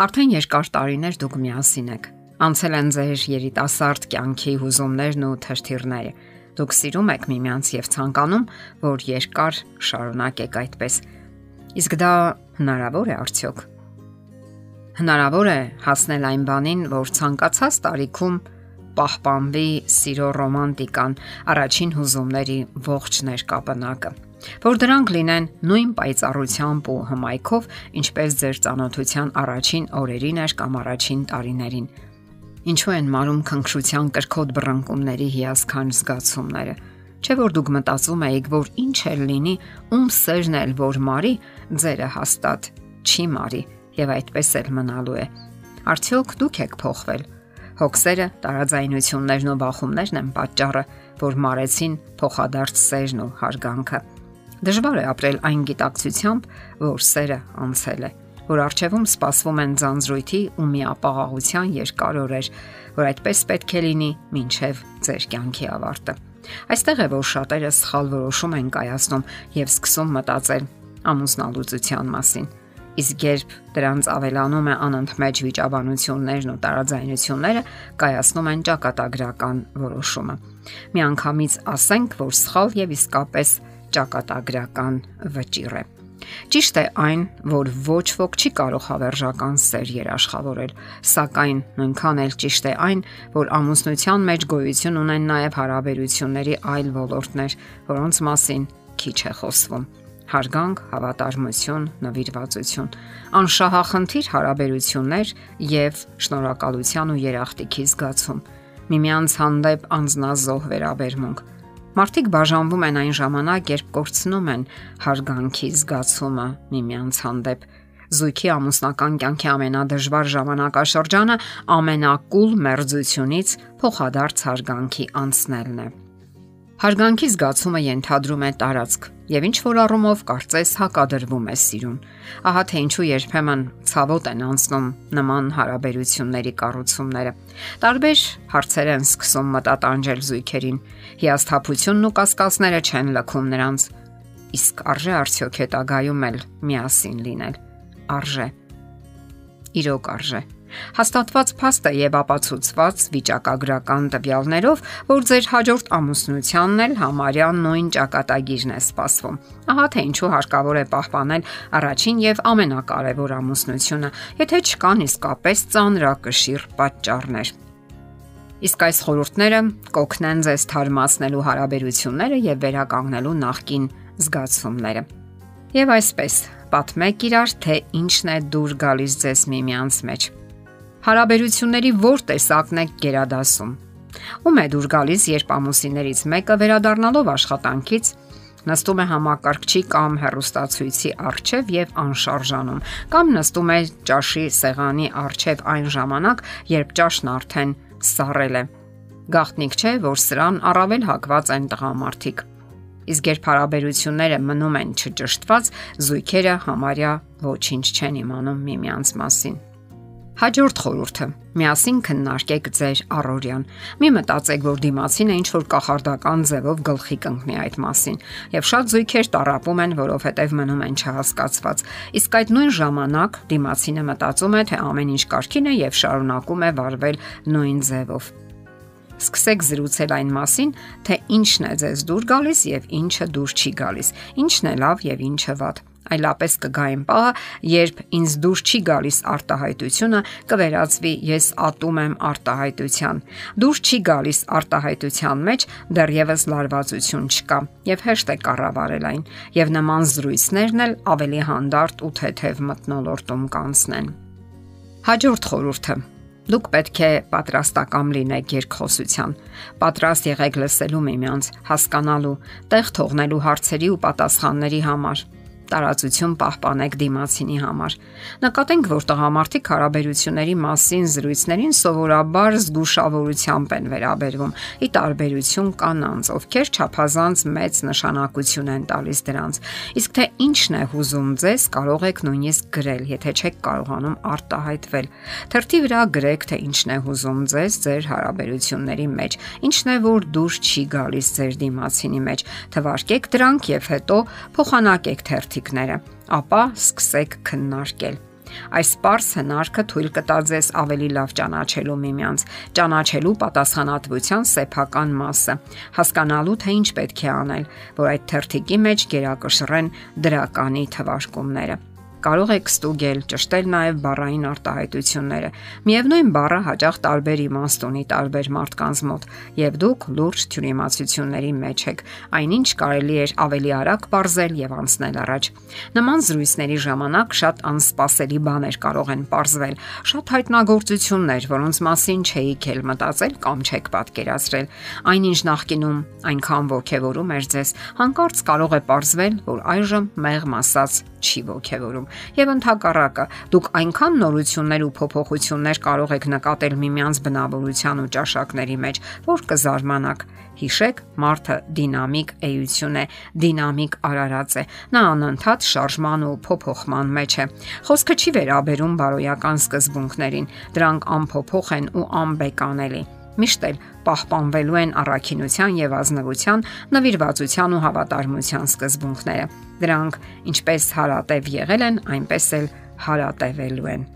Արդեն երկար տարիներ դուք միասին եք։ Անցել են ձեր երիտասարդ կյանքի հուզումներն ու թշթիրները։ Դուք սիրում եք միմյանց եւ ցանկանում, որ երկար շարունակեք այդպես։ Իսկ դա հնարավոր է արդյոք։ Հնարավոր է հասնել այն բանին, որ ցանկացած տարիքում պահպանվի սիրո ռոմանտիկան, առաջին հուզումների ողջ ներկապնակը որ դրանք լինեն նույն պայծառությամբ ու հմայքով, ինչպես ձեր ծանոթության առաջին օրերին էր կամ առաջին տարիներին։ Ինչու են մարում քնքշության կրկոտ բռնկումների հիասքանչ զգացումները։ Չէ որ դուք մտածում եք, որ ինչ էլ լինի, ում սերն էլ որ մարի, ձերը հաստատ չի մարի եւ այդպես էլ մնալու է։ Արդյոք դուք եք փոխվել։ Հոգսերը, տարաձայնություններն ու բախումներն են պատճառը, որ մարեցին փոխադարձ սերն ու հարգանքը։ Դժվար է ապրել այն գիտակցությամբ, որ սերը անցել է, որ արժևում սպասվում են ձանձրույթի ու միապաղաղության երկար օրեր, որ այդպես պետք է լինի մինչև ձեր կյանքի ավարտը։ Այստեղ է որ շատերը սխալ որոշում են կայացնում եւ սկսում մտածել ամուսնալուծության մասին։ Իսկ երբ դրանց ավելանում է անընդմեջ վիճաբանություններն ու տարաձայնությունները, կայացնում են ճակատագրական որոշումը։ Միանգամից ասենք, որ սխալ եւ իսկապես ճակատագրական վճիռ է։ Ճիշտ է այն, որ ոչ ոք չի կարող հավերժական սեր երաշխավորել, սակայն նույնքան էլ ճիշտ է այն, որ ամուսնության մեջ գոյություն ունեն նաև հարաբերությունների այլ ոլորտներ, որոնց մասին քիչ է խոսվում հարգանք, հավատարմություն, նվիրվածություն, անշահախնդիր հարաբերություններ եւ շնորհակալության ու երախտիկի զգացում, միմյանց հանդեպ անznազող վերաբերմունք, Մարդիկ բաժանվում են այն ժամանակ, երբ կորցնում են հարգանքի զգացումը միմյանց հանդեպ։ Զույգի ամուսնական կյանքի ամենադժվար ժամանակաշրջանը ամենակուլ մերձությունից փոխադարձ հարգանքի անցնելն է։ Հարգանքի զգացումը ենթադրում է տարածք եւ ինչ որ առումով կարծես հակադրվում է սիրուն։ Ահա թե ինչու երբեմն ցավոտ են անցնում նման հարաբերությունների կառուցումները։ Տարբեր հարցեր են սկսում մտատանջել զույգերին։ Հիասթափությունն ու կասկածները չեն լքում նրանց։ Իսկ արժե արդյոք հետագայում էլ միասին լինել։ Արժե։ Իրոք արժե Հաստատված փաստ է եւ ապացուցված վիճակագրական տվյալներով, որ ձեր հաջորդ ամուսնությանն էլ համարյա նույն ճակատագիրն է սպասվում։ Ահա թե ինչու հարկավոր է պահպանել առաջին եւ ամենակարևոր ամուսնությունը, եթե չկան իսկապես ծանրակշիռ պատճառներ։ Իսկ այս խորհուրդները կօգնեն ձեզ թարմացնելու հարաբերությունները եւ վերականգնելու նախկին զգացումները։ Եվ այսպես, պատմեք իրար, թե ինչն է դուր գալիս ձեզ միմյանց մեջ Հարաբերությունների ո՞ր տեսակն է գերադասում։ Ում է դուր գալիս, երբ ամուսիններից մեկը վերադառնալով աշխատանքից նստում է համակարգչի կամ հեռուստացույցի առջև եւ անշարժանում, կամ նստում է ճաշի սեղանի առջև այն ժամանակ, երբ ճաշն արդեն սառել է։ Գաղտնիք չէ, որ սրան առավել հակված են տղամարդիկ։ Իսկ երբ հարաբերությունները մնում են չճշտված, զույգերը համարյա ոչինչ չեն իմանում միմյանց մասին։ Հաջորդ խորհուրդը՝ միասին քննարկեք ձեր առօրյան։ Մի մտածեք, որ դիմացինը ինչ որ կախարդական ձևով գլխի կընկնի այդ մասին, եւ շատ զույգեր տարապում են, որովհետեւ մնում են չհասկացված։ Իսկ այդ նույն ժամանակ դիմացինը մտածում է, թե ամեն ինչ կարքին է եւ շարունակում է վարվել նույն ձևով։ Սկսեք զրուցել այն մասին, թե ինչն է ձեզ դուր գալիս եւ ինչը դուր չի գալիս, ինչն է լավ եւ ինչը վատ այլապես կգա այն պահը, երբ ինձ դուրս չի գալիս արտահայտությունը, կվերածվի ես ատում եմ արտահայտության։ Դուրս չի գալիս արտահայտության մեջ դեռևս լարվածություն չկա եւ հեշտ է կառավարել այն, եւ նման զրույցներն էլ ավելի հանդարտ ու թեթև մտնոլորտում կանցնեն։ Հաջորդ խորհուրդը. Դուք պետք է պատրաստական լինեք երկխոսության։ Պատրաստ եղեք լսելու միմյանց, հասկանալու, տեղ թողնելու հարցերի ու պատասխանների համար տարածություն պահպանեք դիմացինի համար։ Նկատենք, որ տղամարդիկ հարաբերությունների մասին զրույցներին սովորաբար զգուշավորությամբ են վերաբերվում՝ ի տարբերություն կանանց, ովքեր չափազանց մեծ նշանակություն են տալիս դրանց։ Իսկ թե ինչն է հուզում ձեզ, կարող եք նույնիսկ գրել, եթե չեք կարողանում արտահայտվել։ Թերթի վրա գրեք, թե ինչն է հուզում ձեզ ձեր հարաբերությունների մեջ, ինչն է, որ դուրս չի գալիս ձեր դիմացինի մեջ։ Թվարկեք դրանք եւ հետո փոխանակեք թերթի գործիքները, ապա սկսեք քննարկել։ Այս པարս հնարքը թույլ կտա ձեզ ավելի լավ ճանաչելու միմյանց, ճանաչելու պատասխանատվության սեփական մասը, հասկանալու թե ինչ պետք է անել, որ այդ թերթիկի մեջ գերակշռեն դրականի թվարկումները կարող եք ստուգել, ճշտել նաև բառային արտահայտությունները։ Միևնույն բառը հաճախ տարբեր իմաստ ունի տարբեր մարդկանց մոտ, եւ դուք լուրջ թյուրիմացությունների մեջ եք։ Այնինչ կարելի է ավելի արագ ողրզել եւ անցնել առաջ։ Նման զրույցների ժամանակ շատ անսպասելի բաներ կարող են ողրզվել, շատ հայտնագործություններ, որոնց մասին չէիք էլ մտածել կամ չեք պատկերացրել։ Այնինչ նախկինում այնքան ողքեվորում էր ձեզ, հանկարծ կարող է ողրզվել, որ այժմ մեղմ ասած չի ողքեվորում եւ ընդհակառակը դուք այնքան նորություններ ու փոփոխություններ կարող եք նկատել միմյանց բնավորության ու ճաշակների մեջ, որ կզարմանաք։ Հիշեք, մարդը դինամիկ էություն է, դինամիկ արարած է։ Նա անընդհատ շարժման ու փոփոխման մեջ է։ Խոսքը չի վերաբերում բարոյական սկզբունքներին։ Դրանք անփոփոխ են ու անբեկանելի միշտ էլ պահպանվելու են առաքինության եւ ազնվության, նվիրվածության ու հավատարմության սկզբունքները։ Դրանք ինչպես հարատև եղել են, այնպես էլ հարատևելու են։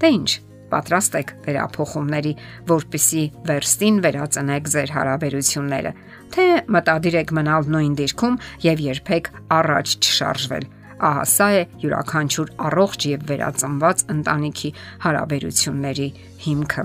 Դե ինչ, պատրաստ եք վերափոխումների, որpիսի վերստին վերածնեք ձեր հարաբերությունները, թե մտադիր եք մնալ նույն դիրքում եւ երբեք առաջ չշարժվել։ Ահա սա է յուրաքանչյուր առողջ եւ վերածնված ընտանիքի հարաբերությունների հիմքը